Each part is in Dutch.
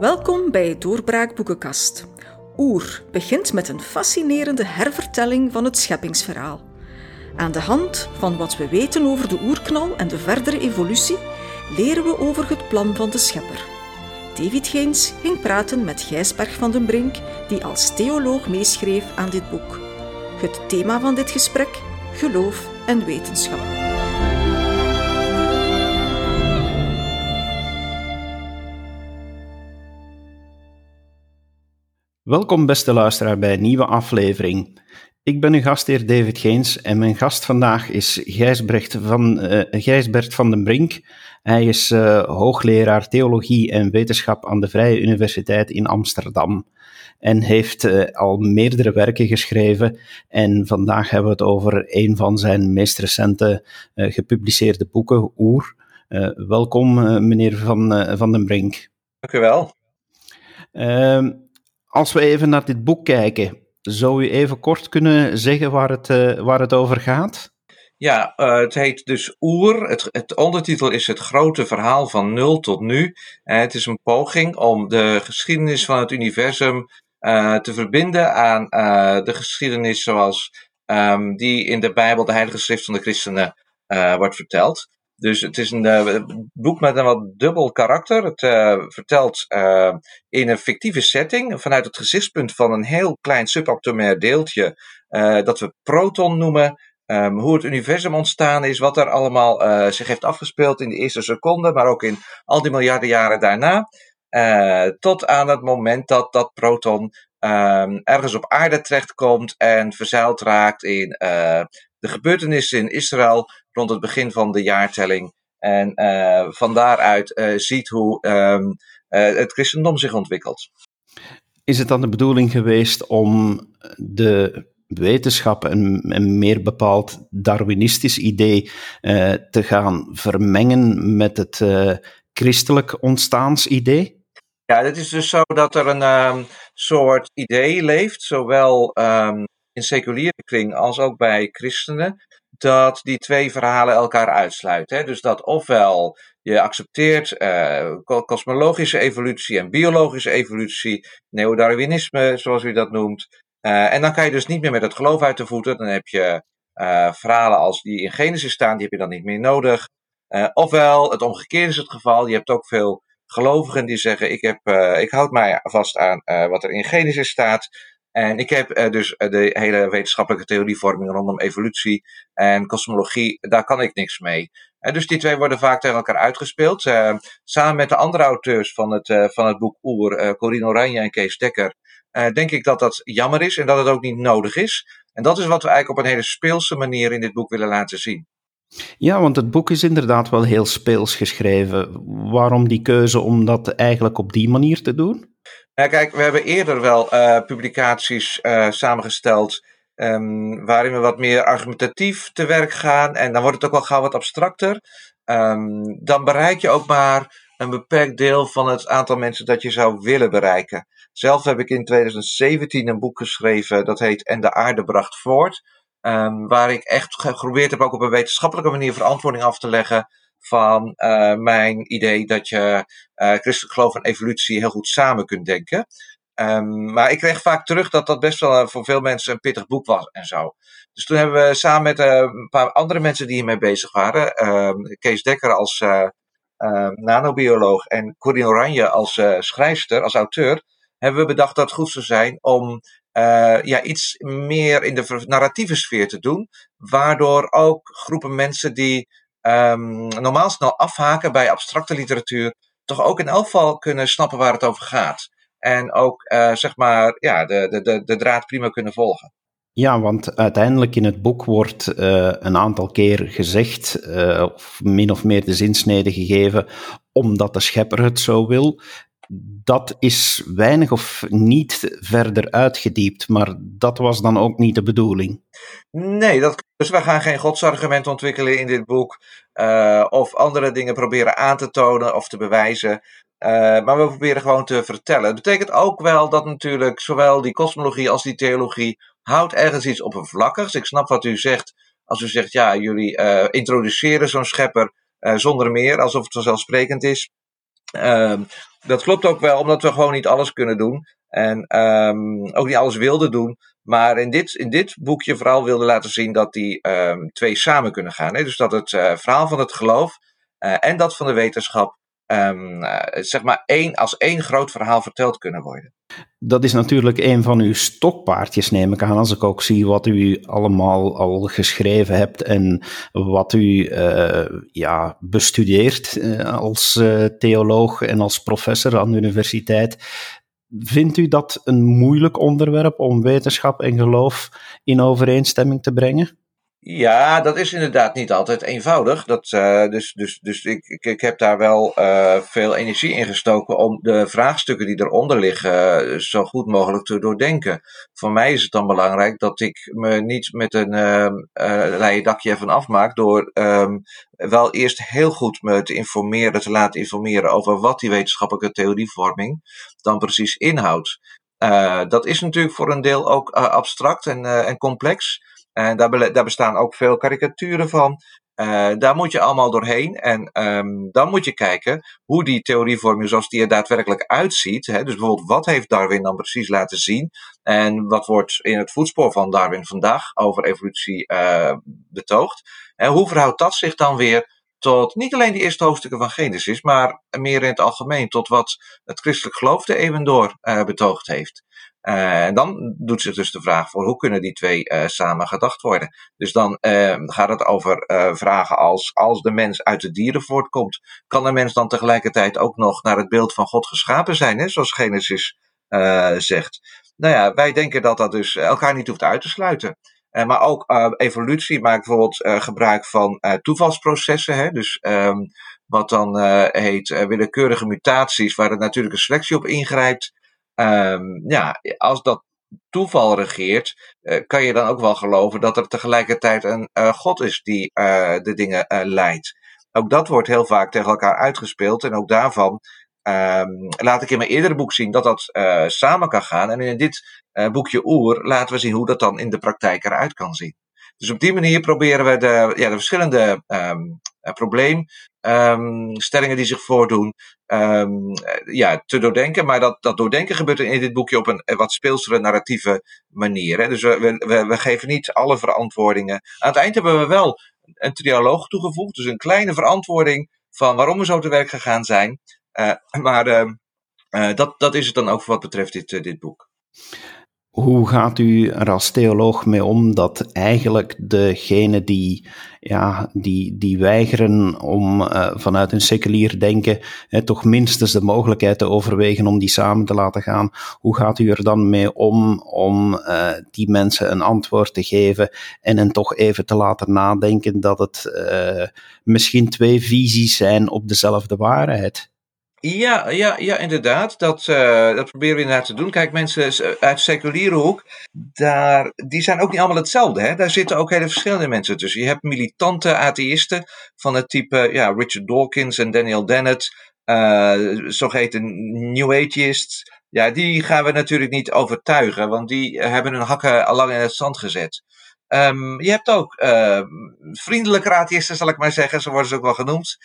Welkom bij Doorbraak Boekenkast. Oer begint met een fascinerende hervertelling van het scheppingsverhaal. Aan de hand van wat we weten over de oerknal en de verdere evolutie, leren we over het plan van de schepper. David Geens ging praten met Gijsberg van den Brink, die als theoloog meeschreef aan dit boek. Het thema van dit gesprek: geloof en wetenschap. Welkom beste luisteraar bij een nieuwe aflevering. Ik ben uw gastheer David Geens en mijn gast vandaag is Gijsbrecht van, uh, Gijsbert van den Brink. Hij is uh, hoogleraar theologie en wetenschap aan de Vrije Universiteit in Amsterdam en heeft uh, al meerdere werken geschreven. En vandaag hebben we het over een van zijn meest recente gepubliceerde boeken, Oer. welkom meneer van, van den Brink. Dank u wel. Ehm, als we even naar dit boek kijken, zou u even kort kunnen zeggen waar het, uh, waar het over gaat? Ja, uh, het heet dus Oer. Het, het, ondertitel is Het grote verhaal van nul tot nu. Uh, het is een poging om de geschiedenis van het universum te verbinden aan de geschiedenis zoals um, die in de Bijbel, de Heilige Schrift van de christenen, wordt verteld. Dus het is een uh, boek met een wat dubbel karakter. Het uh, vertelt uh, in een fictieve setting, vanuit het gezichtspunt van een heel klein subatomair deeltje, dat we proton noemen. Um, hoe het universum ontstaan is, wat er allemaal zich heeft afgespeeld in de eerste seconde, maar ook in al die miljarden jaren daarna. tot aan het moment dat dat proton um, ergens op aarde terechtkomt en verzeild raakt in de gebeurtenissen in Israël rond het begin van de jaartelling. En uh, van daaruit uh, ziet hoe uh, het christendom zich ontwikkelt. Is het dan de bedoeling geweest om de wetenschap en, en meer bepaald Darwinistisch idee te gaan vermengen met het christelijk ontstaansidee? Ja, het is dus zo dat er een um, soort idee leeft, zowel um, in seculiere kring als ook bij christenen, dat die twee verhalen elkaar uitsluiten. Hè? Dus dat ofwel je accepteert uh, kosmologische evolutie en biologische evolutie, neodarwinisme, zoals u dat noemt. Uh, en dan kan je dus niet meer met het geloof uit de voeten. Dan heb je uh, verhalen als die in Genesis staan, die heb je dan niet meer nodig. ofwel, het omgekeerde is het geval. Je hebt ook veel gelovigen die zeggen: Ik, heb, ik houd mij vast aan wat er in Genesis staat. En ik heb uh, dus eh, de hele wetenschappelijke theorievorming rondom evolutie en kosmologie, daar kan ik niks mee. En dus die twee worden vaak tegen elkaar uitgespeeld. Samen met de andere auteurs van het, van het boek Oer, Corine Oranje en Kees Dekker, denk ik dat dat jammer is en dat het ook niet nodig is. En dat is wat we eigenlijk op een hele speelse manier in dit boek willen laten zien. Ja, want het boek is inderdaad wel heel speels geschreven. Waarom die keuze om dat eigenlijk op die manier te doen? Ja, kijk, we hebben eerder wel uh, publicaties uh, samengesteld um, waarin we wat meer argumentatief te werk gaan. En dan wordt het ook wel gauw wat abstracter. Um, dan bereik je ook maar een beperkt deel van het aantal mensen dat je zou willen bereiken. Zelf heb ik in 2017 een boek geschreven dat heet En de aarde bracht voort. Um, waar ik echt geprobeerd heb ook op een wetenschappelijke manier verantwoording af te leggen van uh, mijn idee dat je uh, christelijk geloof en evolutie heel goed samen kunt denken. Um, maar ik kreeg vaak terug dat dat best wel uh, voor veel mensen een pittig boek was en zo. Dus toen hebben we samen met een paar andere mensen die hiermee bezig waren, uh, Kees Dekker als nanobioloog en Corinne Oranje als schrijfster, als auteur, hebben we bedacht dat het goed zou zijn om ja, iets meer in de narratieve sfeer te doen, waardoor ook groepen mensen die um, normaal snel afhaken bij abstracte literatuur, toch ook in elk geval kunnen snappen waar het over gaat. En ook, uh, zeg maar, ja, de, de, de, de draad prima kunnen volgen. Ja, want uiteindelijk in het boek wordt uh, een aantal keer gezegd, of min of meer de zinsnede gegeven, omdat de schepper het zo wil dat is weinig of niet verder uitgediept, maar dat was dan ook niet de bedoeling. Nee, dat, dus we gaan geen godsargument ontwikkelen in dit boek, uh, of andere dingen proberen aan te tonen of te bewijzen. Uh, maar we proberen gewoon te vertellen. Het betekent ook wel dat natuurlijk zowel die kosmologie als die theologie houdt ergens iets oppervlakkigs. Ik snap wat u zegt als u zegt, ja, jullie uh, introduceren zo'n schepper zonder meer, alsof het vanzelfsprekend is. Ehm, dat klopt ook wel, omdat we gewoon niet alles kunnen doen. En ehm, ook niet alles wilden doen. Maar in dit, in dit boekje vooral wilde laten zien dat die ehm, twee samen kunnen gaan. Hè? Dus dat het uh, verhaal van het geloof uh, en dat van de wetenschap um, uh, zeg maar één, als één groot verhaal verteld kunnen worden. Dat is natuurlijk een van uw stokpaardjes, neem ik aan, als ik ook zie wat u allemaal al geschreven hebt en wat u uh, ja, bestudeert uh, als theoloog en als professor aan de universiteit. Vindt u dat een moeilijk onderwerp om wetenschap en geloof in overeenstemming te brengen? Ja, dat is inderdaad niet altijd eenvoudig. Dat, uh, dus dus, dus ik, ik, ik heb daar wel uh, veel energie in gestoken om de vraagstukken die eronder liggen uh, zo goed mogelijk te doordenken. Voor mij is het dan belangrijk dat ik me niet met een leien dakje ervan afmaak door um, wel eerst heel goed me te informeren, te laten informeren over wat die wetenschappelijke theorievorming dan precies inhoudt. dat is natuurlijk voor een deel ook abstract en, en complex. En daar, bestaan ook veel karikaturen van. Uh, daar moet je allemaal doorheen. En um, dan moet je kijken hoe die theorievorming zoals die er daadwerkelijk uitziet. Hè, dus bijvoorbeeld, wat heeft Darwin dan precies laten zien? En wat wordt in het voetspoor van Darwin vandaag over evolutie uh, betoogd? En hoe verhoudt dat zich dan weer tot niet alleen de eerste hoofdstukken van Genesis, maar meer in het algemeen tot wat het christelijk geloof de eeuwen door uh, betoogd heeft? Uh, en dan doet zich dus de vraag voor hoe kunnen die twee uh, samen gedacht worden. Dus dan uh, gaat het over vragen als als de mens uit de dieren voortkomt, kan de mens dan tegelijkertijd ook nog naar het beeld van God geschapen zijn, hè, zoals Genesis zegt. Nou ja, wij denken dat dat dus elkaar niet hoeft uit te sluiten. maar ook evolutie maakt bijvoorbeeld gebruik van toevalsprocessen. Hè, dus um, wat dan heet willekeurige mutaties, waar de natuurlijke selectie op ingrijpt. Um, ja, als dat toeval regeert, uh, kan je dan ook wel geloven dat er tegelijkertijd een uh, God is die uh, de dingen leidt. Ook dat wordt heel vaak tegen elkaar uitgespeeld en ook daarvan um, laat ik in mijn eerdere boek zien dat dat samen kan gaan. En in dit boekje Oer laten we zien hoe dat dan in de praktijk eruit kan zien. Dus op die manier proberen we de, ja, de verschillende um, probleemstellingen die zich voordoen, um, ja, te doordenken. Maar dat, dat doordenken gebeurt in dit boekje op een wat speelsere narratieve manier. Hè. Dus we, we, we geven niet alle verantwoordingen. Aan het eind hebben we wel een trialoog toegevoegd. Dus een kleine verantwoording van waarom we zo te werk gegaan zijn. Uh, maar uh, dat, dat is het dan ook wat betreft dit, dit boek. Hoe gaat u er als theoloog mee om dat eigenlijk degenen die, ja, die, die weigeren om uh, vanuit een seculier denken hè, toch minstens de mogelijkheid te overwegen om die samen te laten gaan? Hoe gaat u er dan mee om om uh, die mensen een antwoord te geven en hen toch even te laten nadenken dat het uh, misschien twee visies zijn op dezelfde waarheid? Ja, ja, ja, inderdaad. Dat, uh, dat proberen we inderdaad te doen. Kijk, mensen uit de seculiere hoek, daar, die zijn ook niet allemaal hetzelfde. Hè? Daar zitten ook hele verschillende mensen tussen. Je hebt militante atheïsten van het type ja, Richard Dawkins en Daniel Dennett, uh, zogeheten New Atheists. Ja, die gaan we natuurlijk niet overtuigen, want die hebben hun hakken al lang in het zand gezet. Um, je hebt ook uh, vriendelijke atheïsten, zal ik maar zeggen, zo worden ze ook wel genoemd.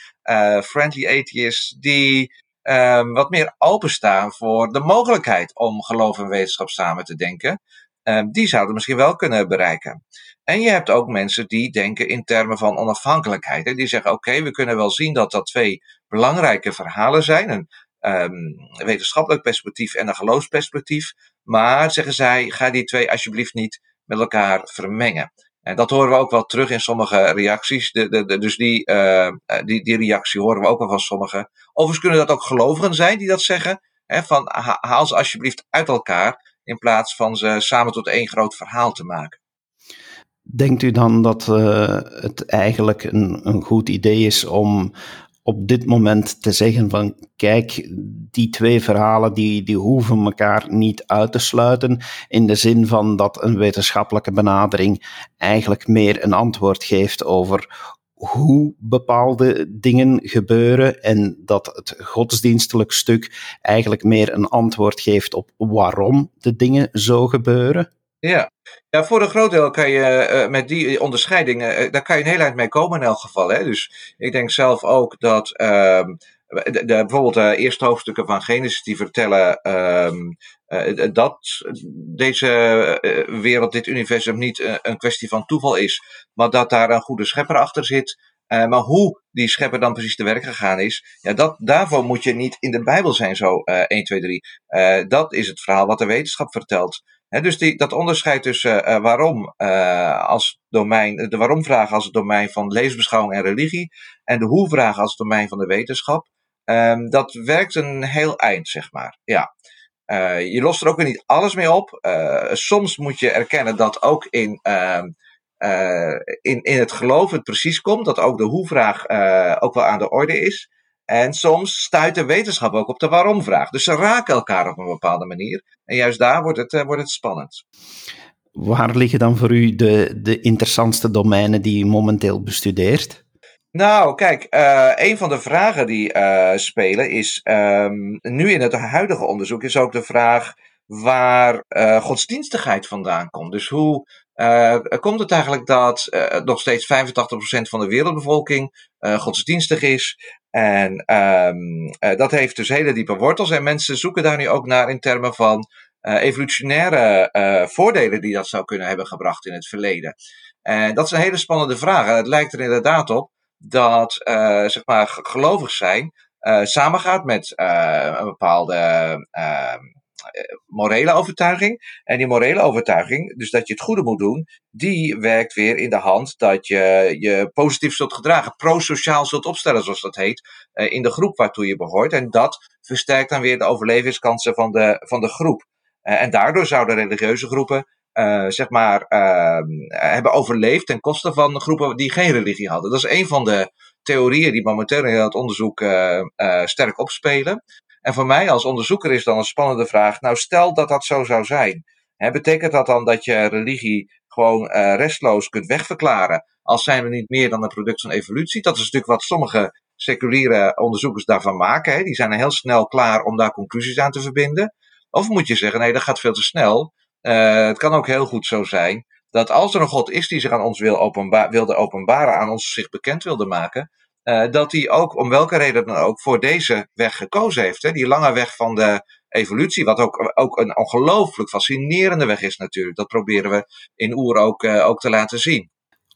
Friendly atheists, die um, wat meer openstaan voor de mogelijkheid om geloof en wetenschap samen te denken. Um, die zouden misschien wel kunnen bereiken. En je hebt ook mensen die denken in termen van onafhankelijkheid. En die zeggen: oké, we kunnen wel zien dat dat twee belangrijke verhalen zijn. Een um, wetenschappelijk perspectief en een geloofsperspectief. Maar zeggen zij: ga die twee alsjeblieft niet met elkaar vermengen. En dat horen we ook wel terug in sommige reacties. De, de, dus die, uh, die, die reactie horen we ook wel van sommigen. Overigens kunnen dat ook gelovigen zijn die dat zeggen. Hè, van haal ze alsjeblieft uit elkaar. In plaats van ze samen tot één groot verhaal te maken. Denkt u dan dat uh, het eigenlijk een, een goed idee is om op dit moment te zeggen van kijk, die twee verhalen die, die hoeven elkaar niet uit te sluiten in de zin van dat een wetenschappelijke benadering eigenlijk meer een antwoord geeft over hoe bepaalde dingen gebeuren en dat het godsdienstelijk stuk eigenlijk meer een antwoord geeft op waarom de dingen zo gebeuren? Ja. ja, voor een groot deel kan je uh, met die onderscheidingen, uh, daar kan je een heel eind mee komen in elk geval. Hè? Dus ik denk zelf ook dat uh, de, bijvoorbeeld de eerste hoofdstukken van Genesis die vertellen ehm, dat deze wereld, dit universum niet een kwestie van toeval is, maar dat daar een goede schepper achter zit. Maar hoe die schepper dan precies te werk gegaan is, ja, dat, daarvoor moet je niet in de Bijbel zijn, zo 1, 2, 3. dat is het verhaal wat de wetenschap vertelt dus die, dat onderscheid tussen uh, waarom uh, als domein, de waarom-vraag als het domein van levensbeschouwing en religie en de hoe-vraag als het domein van de wetenschap, um, dat werkt een heel eind, zeg maar. Ja. Uh, je lost er ook weer niet alles mee op. soms moet je erkennen dat ook in, ehm, in, in het geloof het precies komt, dat ook de hoe-vraag ook wel aan de orde is. En soms stuit de wetenschap ook op de waarom-vraag. Dus ze raken elkaar op een bepaalde manier. En juist daar wordt het, uh, wordt het spannend. Waar liggen dan voor u de, de interessantste domeinen die u momenteel bestudeert? Nou, kijk, uh, een van de vragen die uh, spelen is, um, nu in het huidige onderzoek, is ook de vraag waar godsdienstigheid vandaan komt. Dus hoe komt het eigenlijk dat nog steeds 85% van de wereldbevolking godsdienstig is en um, dat heeft dus hele diepe wortels. En mensen zoeken daar nu ook naar in termen van evolutionaire voordelen die dat zou kunnen hebben gebracht in het verleden. En dat is een hele spannende vraag. En het lijkt er inderdaad op dat zeg maar, gelovig zijn samengaat met een bepaalde ehm, eh, morele overtuiging. En die morele overtuiging, dus dat je het goede moet doen, die werkt weer in de hand dat je je positief zult gedragen, prosociaal zult opstellen, zoals dat heet, eh, in de groep waartoe je behoort. En dat versterkt dan weer de overlevingskansen van de, van de groep. Eh, en daardoor zouden religieuze groepen zeg maar, uh, hebben overleefd ten koste van groepen die geen religie hadden. Dat is een van de theorieën die momenteel in het onderzoek sterk opspelen. En voor mij als onderzoeker is dan een spannende vraag. Nou, stel dat dat zo zou zijn. Hè, betekent dat dan dat je religie gewoon uh, restloos kunt wegverklaren? Als zijn we niet meer dan een product van evolutie? Dat is natuurlijk wat sommige seculiere onderzoekers daarvan maken. Hè. Die zijn heel snel klaar om daar conclusies aan te verbinden. Of moet je zeggen, nee, dat gaat veel te snel. Uh, het kan ook heel goed zo zijn dat als er een God is die zich aan ons wil openba wilde openbaren, aan ons zich bekend wilde maken, uh, dat hij ook, om welke reden dan ook, voor deze weg gekozen heeft. Hè? Die lange weg van de evolutie, wat ook, ook een ongelooflijk fascinerende weg is natuurlijk. Dat proberen we in Oer ook, uh, ook te laten zien.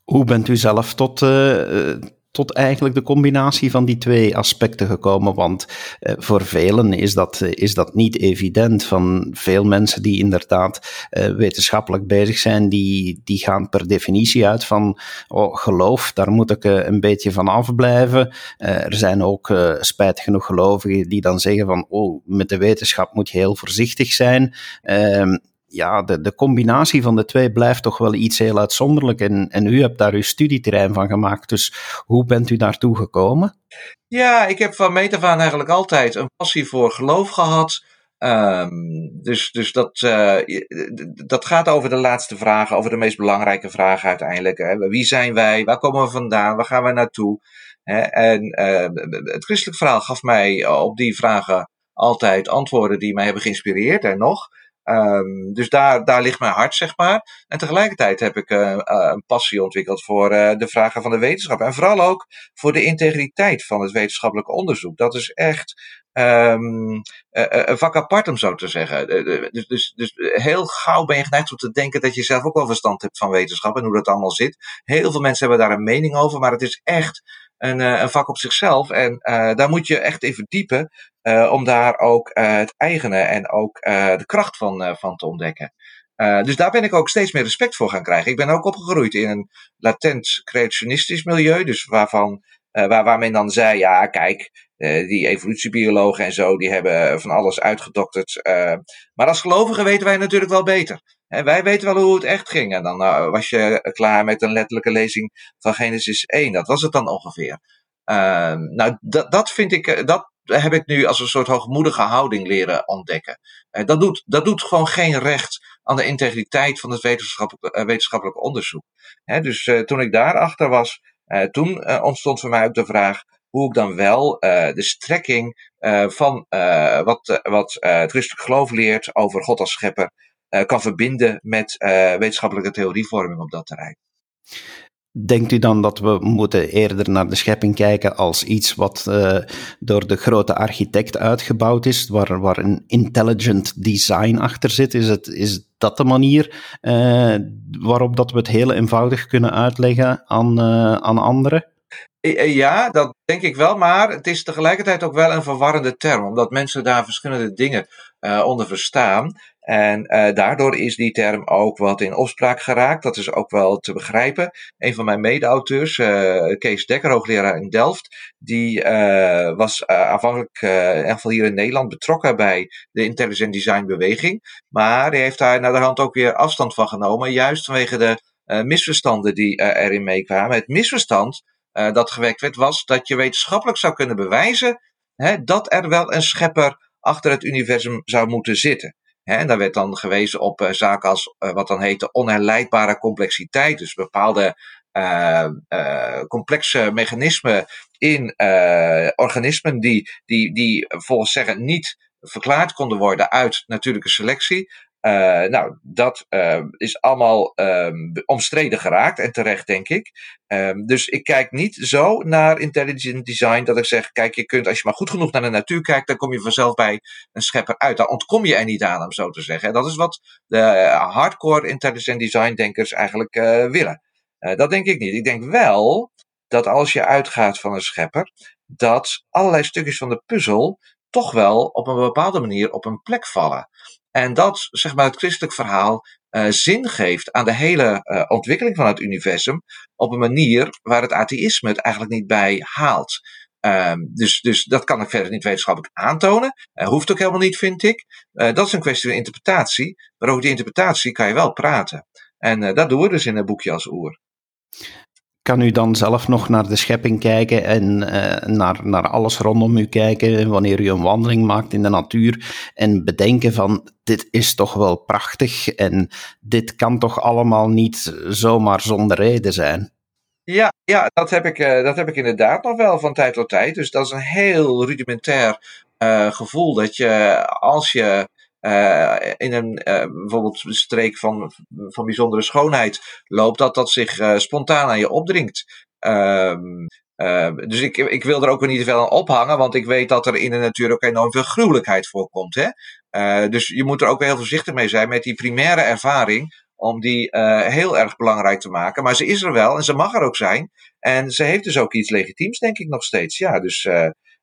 Hoe bent u zelf tot, uh, tot eigenlijk de combinatie van die twee aspecten gekomen. Want eh, voor velen is dat, eh, is dat niet evident. Van veel mensen die inderdaad eh, wetenschappelijk bezig zijn, die, die gaan per definitie uit van oh, geloof, daar moet ik een beetje van afblijven. Er zijn ook spijtig genoeg gelovigen die dan zeggen van oh, met de wetenschap moet je heel voorzichtig zijn. Ehm, ja, de, de combinatie van de twee blijft toch wel iets heel uitzonderlijk. En, en u hebt daar uw studieterrein van gemaakt. Dus hoe bent u daartoe gekomen? Ja, ik heb van meet af aan eigenlijk altijd een passie voor geloof gehad. Um, dus dus dat, uh, dat gaat over de laatste vragen, over de meest belangrijke vragen uiteindelijk. Hè. Wie zijn wij? Waar komen we vandaan? Waar gaan we naartoe? Hè? En uh, het christelijk verhaal gaf mij op die vragen altijd antwoorden die mij hebben geïnspireerd en nog. Um, dus daar, daar ligt mijn hart, zeg maar. En tegelijkertijd heb ik uh, een passie ontwikkeld voor uh, de vragen van de wetenschap. En vooral ook voor de integriteit van het wetenschappelijk onderzoek. Dat is echt um, een vak apart, om zo te zeggen. Dus, dus, dus heel gauw ben je geneigd om te denken dat je zelf ook wel verstand hebt van wetenschap en hoe dat allemaal zit. Heel veel mensen hebben daar een mening over, maar het is echt een, een vak op zichzelf. En daar moet je echt even diepen om daar ook uh, het eigene en ook de kracht van, van te ontdekken. dus daar ben ik ook steeds meer respect voor gaan krijgen. Ik ben ook opgegroeid in een latent creationistisch milieu, dus waarvan, waar, men dan zei, ja kijk, die evolutiebiologen en zo, die hebben van alles uitgedokterd. maar als gelovigen weten wij natuurlijk wel beter. En wij weten wel hoe het echt ging. En dan was je klaar met een letterlijke lezing van Genesis 1. Dat was het dan ongeveer. Uh, nou, dat, dat vind ik, eh, dat heb ik nu als een soort hoogmoedige houding leren ontdekken. Uh, dat, doet, dat doet gewoon geen recht aan de integriteit van het wetenschappelijk, uh, wetenschappelijk onderzoek. Dus toen ik daarachter was, toen ontstond voor mij ook de vraag hoe ik dan wel de strekking van wat, wat het christelijk geloof leert over God als schepper kan verbinden met wetenschappelijke theorievorming op dat terrein. Denkt u dan dat we moeten eerder naar de schepping kijken als iets wat uh, door de grote architect uitgebouwd is, waar, waar een intelligent design achter zit? Is, het, is dat de manier uh, waarop dat we het heel eenvoudig kunnen uitleggen aan, uh, aan anderen? Ja, dat denk ik wel, maar het is tegelijkertijd ook wel een verwarrende term, omdat mensen daar verschillende dingen onder verstaan. En uh, daardoor is die term ook wat in opspraak geraakt. Dat is ook wel te begrijpen. Een van mijn mede-auteurs, uh, Kees Dekker, hoogleraar in Delft, die uh, was aanvankelijk, in ieder hier in Nederland, betrokken bij de intelligent design beweging. Maar die heeft daar naar de hand ook weer afstand van genomen, juist vanwege de misverstanden die erin meekwamen. Het misverstand dat gewekt werd, was dat je wetenschappelijk zou kunnen bewijzen hè, dat er wel een schepper achter het universum zou moeten zitten. En daar werd dan gewezen op uh, zaken als uh, wat dan heette onherleidbare complexiteit. Dus bepaalde uh, complexe mechanismen in organismen die, die, die volgens zeggen niet verklaard konden worden uit natuurlijke selectie. Uh, nou, dat uh, is allemaal um, omstreden geraakt en terecht, denk ik. Um, dus ik kijk niet zo naar intelligent design dat ik zeg: kijk, je kunt, als je maar goed genoeg naar de natuur kijkt, dan kom je vanzelf bij een schepper uit. Dan ontkom je er niet aan, om zo te zeggen. En dat is wat de hardcore intelligent design denkers eigenlijk uh, willen. dat denk ik niet. Ik denk wel dat als je uitgaat van een schepper, dat allerlei stukjes van de puzzel toch wel op een bepaalde manier op een plek vallen. En dat, zeg maar, het christelijk verhaal uh, zin geeft aan de hele uh, ontwikkeling van het universum. Op een manier waar het atheïsme het eigenlijk niet bij haalt. Um, dus, dus dat kan ik verder niet wetenschappelijk aantonen. Uh, hoeft ook helemaal niet, vind ik. dat is een kwestie van interpretatie. Maar over die interpretatie kan je wel praten. En dat doen we dus in een boekje als Oer kan u dan zelf nog naar de schepping kijken en uh, naar, naar alles rondom u kijken, wanneer u een wandeling maakt in de natuur en bedenken van dit is toch wel prachtig en dit kan toch allemaal niet zomaar zonder reden zijn. Ja, ja dat, heb ik, uh, dat heb ik inderdaad nog wel van tijd tot tijd. Dus dat is een heel rudimentair uh, gevoel dat je als je uh, in een uh, bijvoorbeeld streek van, van bijzondere schoonheid loopt, dat dat zich uh, spontaan aan je opdringt. Um, dus ik, ik wil er ook weer niet te veel aan ophangen, want ik weet dat er in de natuur ook enorm veel gruwelijkheid voorkomt. Hè? dus je moet er ook heel voorzichtig mee zijn met die primaire ervaring, om die heel erg belangrijk te maken. Maar ze is er wel en ze mag er ook zijn. En ze heeft dus ook iets legitiems, denk ik nog steeds. Ja, dus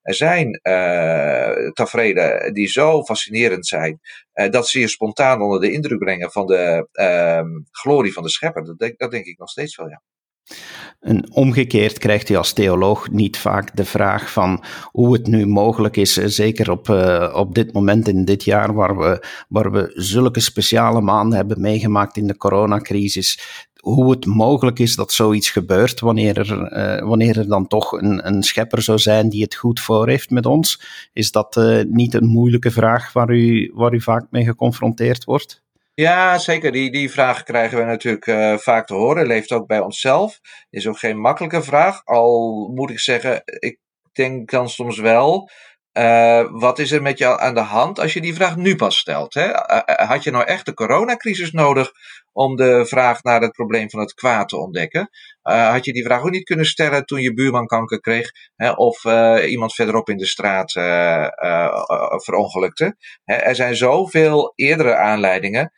er zijn uh, tafereelen die zo fascinerend zijn, uh, dat ze je spontaan onder de indruk brengen van de uh, glorie van de schepper. Dat denk, dat denk ik nog steeds wel, ja. En omgekeerd krijgt u als theoloog niet vaak de vraag van hoe het nu mogelijk is, zeker op, op dit moment in dit jaar, waar we, waar we zulke speciale maanden hebben meegemaakt in de coronacrisis, hoe het mogelijk is dat zoiets gebeurt wanneer er, uh, wanneer er dan toch een, een schepper zou zijn die het goed voor heeft met ons. Is dat uh, niet een moeilijke vraag waar u, waar u vaak mee geconfronteerd wordt? Ja, zeker. Die, die vraag krijgen we natuurlijk uh, vaak te horen. Leeft ook bij onszelf. Is ook geen makkelijke vraag. Al moet ik zeggen, ik denk dan soms wel wat is er met jou aan de hand als je die vraag nu pas stelt? Hè? had je nou echt de coronacrisis nodig om de vraag naar het probleem van het kwaad te ontdekken? Uh, had je die vraag ook niet kunnen stellen toen je buurman kanker kreeg hè, of uh, iemand verderop in de straat verongelukte? Hè, er zijn zoveel eerdere aanleidingen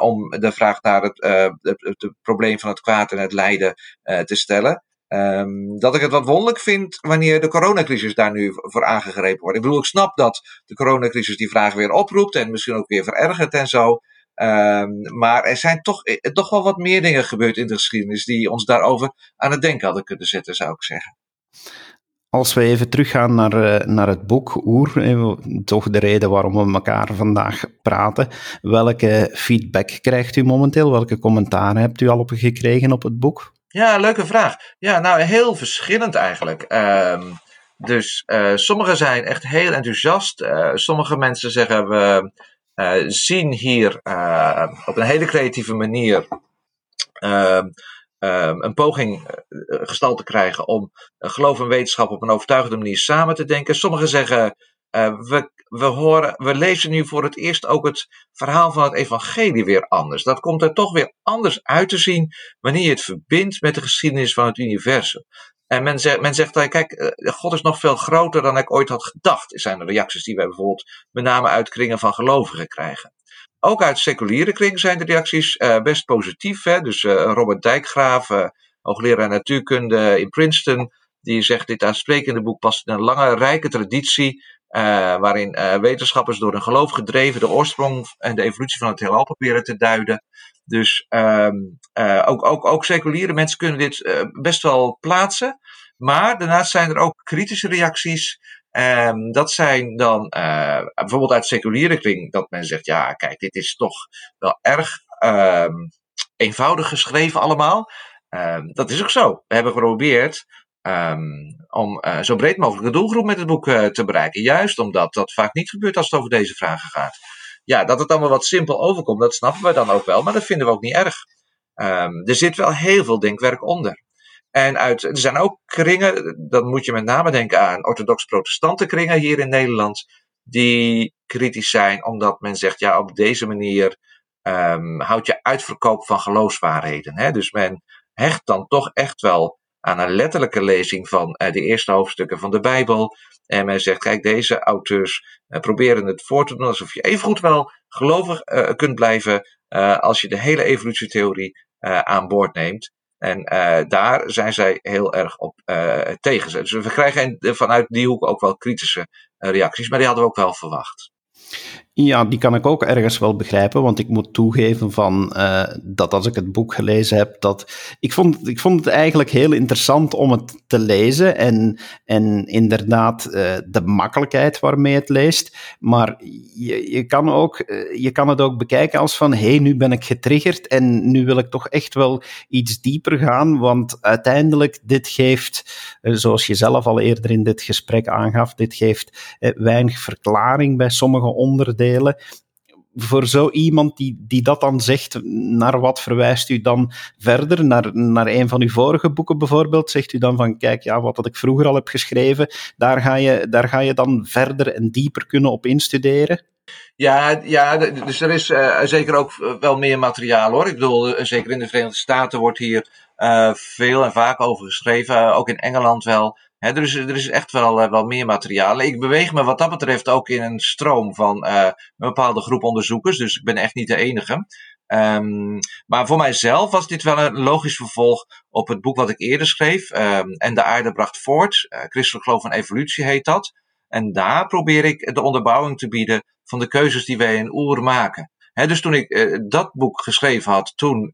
om de vraag naar het, het, probleem van het kwaad en het lijden te stellen. Um, dat ik het wat wonderlijk vind wanneer de coronacrisis daar nu voor aangegrepen wordt. Ik bedoel, ik snap dat de coronacrisis die vraag weer oproept en misschien ook weer verergert en zo. Um, maar er zijn toch, eh, toch wel wat meer dingen gebeurd in de geschiedenis die ons daarover aan het denken hadden kunnen zetten, zou ik zeggen. Als we even teruggaan naar, eh, naar het boek Oer, eh, toch de reden waarom we elkaar vandaag praten. Welke feedback krijgt u momenteel? Welke commentaren hebt u al op gekregen op het boek? Ja, leuke vraag. Ja, nou heel verschillend eigenlijk. Um, dus uh, sommigen zijn echt heel enthousiast. Uh, sommige mensen zeggen we uh, zien hier op een hele creatieve manier ehm, ehm, een poging gestald te krijgen om geloof en wetenschap op een overtuigende manier samen te denken. Sommigen zeggen we, we, horen, we lezen nu voor het eerst ook het verhaal van het evangelie weer anders. Dat komt er toch weer anders uit te zien wanneer je het verbindt met de geschiedenis van het universum. En men zegt, men zegt dan, kijk, eh, God is nog veel groter dan ik ooit had gedacht. zijn de reacties die wij bijvoorbeeld met name uit kringen van gelovigen krijgen. Ook uit seculiere kringen zijn de reacties uh, best positief. Hè? Dus Robert Dijkgraaf, hoogleraar natuurkunde in Princeton, die zegt dit aansprekende boek past in een lange, rijke traditie. Waarin wetenschappers door hun geloof gedreven de oorsprong en de evolutie van het heelal proberen te duiden. Dus um, uh, ook, ook, ook seculiere mensen kunnen dit best wel plaatsen. Maar daarnaast zijn er ook kritische reacties. Um, dat zijn dan bijvoorbeeld uit seculiere kring dat men zegt: ja, kijk, dit is toch wel erg um, eenvoudig geschreven allemaal. dat is ook zo. We hebben geprobeerd om zo breed mogelijk de doelgroep met het boek te bereiken. Juist omdat dat vaak niet gebeurt als het over deze vragen gaat. Ja, dat het allemaal wat simpel overkomt, dat snappen we dan ook wel, maar dat vinden we ook niet erg. Um, er zit wel heel veel denkwerk onder. En uit, er zijn ook kringen, dan moet je met name denken aan orthodox-protestante kringen hier in Nederland, die kritisch zijn omdat men zegt, ja, op deze manier um, houd je uitverkoop van geloofswaarheden. Hè? Dus men hecht dan toch echt wel aan een letterlijke lezing van uh, de eerste hoofdstukken van de Bijbel. En men zegt, kijk, deze auteurs uh, proberen het voor te doen alsof je evengoed wel gelovig uh, kunt blijven als je de hele evolutietheorie aan boord neemt. En daar zijn zij heel erg op tegen. Dus we krijgen vanuit die hoek ook wel kritische reacties, maar die hadden we ook wel verwacht. Ja, die kan ik ook ergens wel begrijpen, want ik moet toegeven van, uh, dat als ik het boek gelezen heb, dat ik vond, ik vond het eigenlijk heel interessant om het te lezen en, en inderdaad uh, de makkelijkheid waarmee het leest, maar je, je, kan ook, uh, je kan het ook bekijken als van, hé, hey, nu ben ik getriggerd en nu wil ik toch echt wel iets dieper gaan, want uiteindelijk dit geeft, zoals je zelf al eerder in dit gesprek aangaf, dit geeft weinig verklaring bij sommige onderdelen voor zo iemand die, die dat dan zegt, naar wat verwijst u dan verder? Naar, naar een van uw vorige boeken bijvoorbeeld? Zegt u dan van, kijk, ja, wat dat ik vroeger al heb geschreven, daar ga je, daar ga je dan verder en dieper kunnen op instuderen? Ja, ja dus er is uh, zeker ook wel meer materiaal hoor. Ik bedoel, uh, zeker in de Verenigde Staten wordt hier veel en vaak over geschreven. ook in Engeland wel. Er, is, er is echt wel, uh, wel meer materiaal. Ik beweeg me wat dat betreft ook in een stroom van uh, een bepaalde groep onderzoekers. Dus ik ben echt niet de enige. Um, maar voor mijzelf was dit wel een logisch vervolg op het boek wat ik eerder schreef. Um, en de aarde bracht voort. Uh, Christelijk geloof en evolutie heet dat. En daar probeer ik de onderbouwing te bieden van de keuzes die wij in Oer maken. Dus toen ik dat boek geschreven had, toen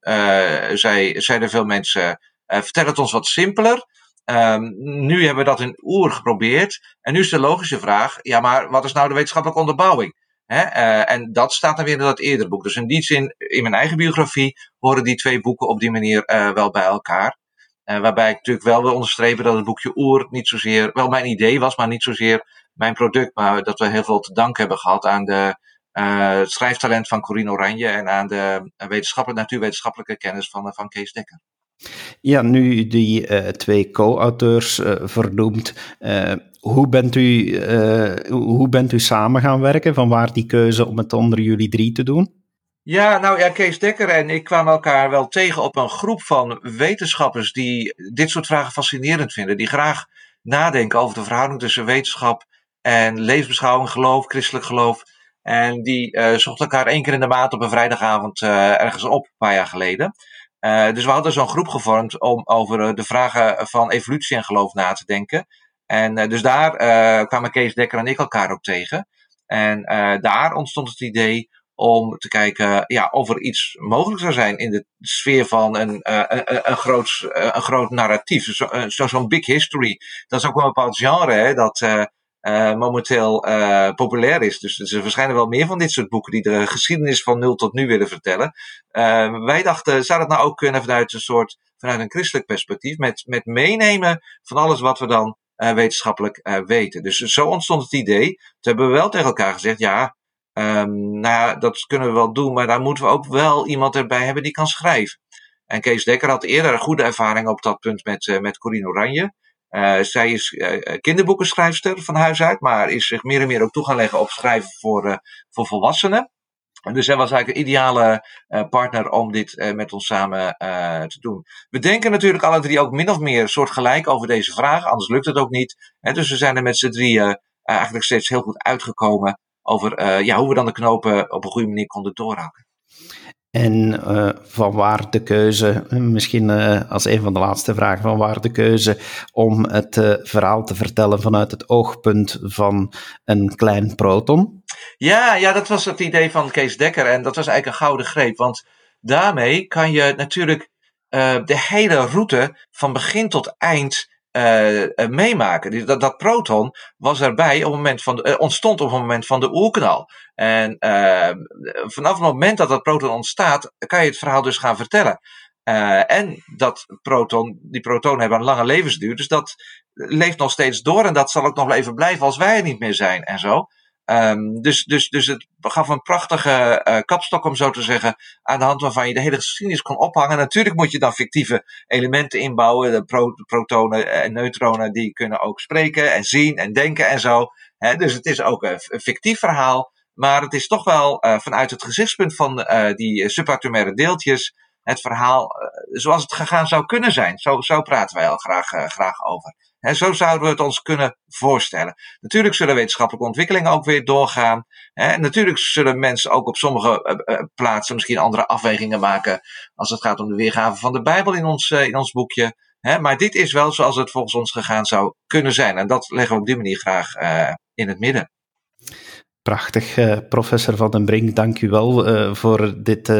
zei, zeiden veel mensen: vertel het ons wat simpeler. Um, nu hebben we dat in oer geprobeerd. En nu is de logische vraag: ja, maar wat is nou de wetenschappelijke onderbouwing? He, uh, en dat staat dan weer in dat eerdere boek. Dus in die zin, in mijn eigen biografie, horen die twee boeken op die manier uh, wel bij elkaar. Uh, waarbij ik natuurlijk wel wil onderstrepen dat het boekje Oer niet zozeer, wel mijn idee was, maar niet zozeer mijn product. Maar dat we heel veel te danken hebben gehad aan de, het schrijftalent van Corine Oranje en aan de wetenschappelijke, natuurwetenschappelijke kennis van, van Kees Dekker. Ja, nu die uh, twee co-auteurs uh, vernoemd, uh, hoe, bent u, hoe bent u samen gaan werken? Van waar die keuze om het onder jullie drie te doen? Ja, nou ja, Kees Dekker en ik kwamen elkaar wel tegen op een groep van wetenschappers die dit soort vragen fascinerend vinden. Die graag nadenken over de verhouding tussen wetenschap en levensbeschouwing, geloof, christelijk geloof. En die zochten elkaar één keer in de maand op een vrijdagavond ergens op, een paar jaar geleden. Uh, dus we hadden zo'n groep gevormd om over eh, de vragen van evolutie en geloof na te denken. En uh, dus daar kwamen Kees Dekker en ik elkaar ook tegen. En daar ontstond het idee om te kijken ja, of er iets mogelijk zou zijn in de sfeer van een, een, een, groot, een groot narratief. Zo'n zo, zo big history. Dat is ook een bepaald genre, hè, dat uh, momenteel uh, populair is. Dus er verschijnen wel meer van dit soort boeken die de geschiedenis van nul tot nu willen vertellen. Uh, wij dachten, zou dat nou ook kunnen vanuit een soort, vanuit een christelijk perspectief, met, met meenemen van alles wat we dan wetenschappelijk weten. Dus zo ontstond het idee. Toen hebben we wel tegen elkaar gezegd, ja, um, nou ja, dat kunnen we wel doen, maar daar moeten we ook wel iemand erbij hebben die kan schrijven. En Kees Dekker had eerder een goede ervaring op dat punt met, met Corine Oranje. Zij is kinderboekenschrijfster van huis uit, maar is zich meer en meer ook toe gaan leggen op schrijven voor, voor volwassenen. Dus zij was eigenlijk een ideale partner om dit met ons samen te doen. We denken natuurlijk alle drie ook min of meer soortgelijk over deze vraag, anders lukt het ook niet. Hè, dus we zijn er met z'n drieën eigenlijk steeds heel goed uitgekomen over ja, hoe we dan de knopen op een goede manier konden doorhakken. En uh, van waar de keuze, misschien uh, als een van de laatste vragen, van waar de keuze om het uh, verhaal te vertellen vanuit het oogpunt van een klein proton? Ja, ja, dat was het idee van Kees Dekker en dat was eigenlijk een gouden greep. Want daarmee kan je natuurlijk de hele route van begin tot eind uh, meemaken. Dat, dat proton was erbij op het moment van de, uh, ontstond op het moment van de oerknal. En vanaf het moment dat dat proton ontstaat, kan je het verhaal dus gaan vertellen. en dat proton, die protonen hebben een lange levensduur, dus dat leeft nog steeds door en dat zal ook nog even blijven als wij er niet meer zijn en zo. Um, dus, dus, dus het gaf een prachtige uh, kapstok, om zo te zeggen, aan de hand waarvan je de hele geschiedenis kon ophangen. Natuurlijk moet je dan fictieve elementen inbouwen. De, pro de protonen en neutronen die kunnen ook spreken en zien en denken en zo. Dus het is ook een, fictief verhaal. Maar het is toch wel uh, vanuit het gezichtspunt van uh, die subatomaire deeltjes het verhaal zoals het gegaan zou kunnen zijn. Zo, zo praten wij al graag, graag over. En zo zouden we het ons kunnen voorstellen. Natuurlijk zullen wetenschappelijke ontwikkelingen ook weer doorgaan. En natuurlijk zullen mensen ook op sommige eh, eh, plaatsen misschien andere afwegingen maken. Als het gaat om de weergave van de Bijbel in ons, eh, in ons boekje. Maar dit is wel zoals het volgens ons gegaan zou kunnen zijn. En dat leggen we op die manier graag in het midden. Prachtig, professor Van den Brink. Dank u wel voor dit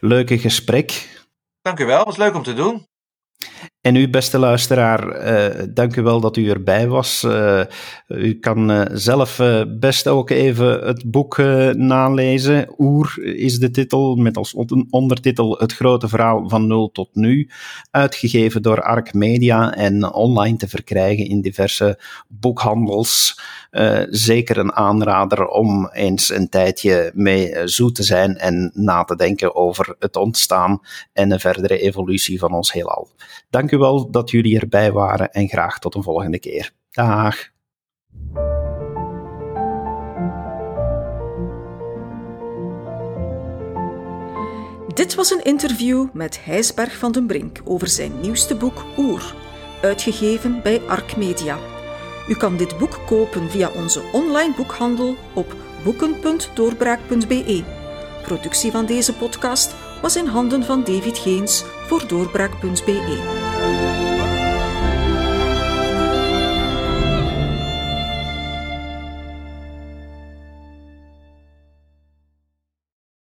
leuke gesprek. Dank u wel, was leuk om te doen. En u, beste luisteraar, uh, dank u wel dat u erbij was. Uh, u kan uh, zelf best ook even het boek nalezen. Oer is de titel, met als ondertitel Het grote verhaal van nul tot nu. Uitgegeven door Arc Media en online te verkrijgen in diverse boekhandels. zeker een aanrader om eens een tijdje mee zoet te zijn en na te denken over het ontstaan en de verdere evolutie van ons heelal. Dank u wel dat jullie erbij waren en graag tot een volgende keer. Dag. Dit was een interview met Hijsberg van den Brink over zijn nieuwste boek Oer, uitgegeven bij Arc Media. U kan dit boek kopen via onze online boekhandel op boeken.doorbraak.be. Productie van deze podcast was in handen van David Geens voor doorbraak.be.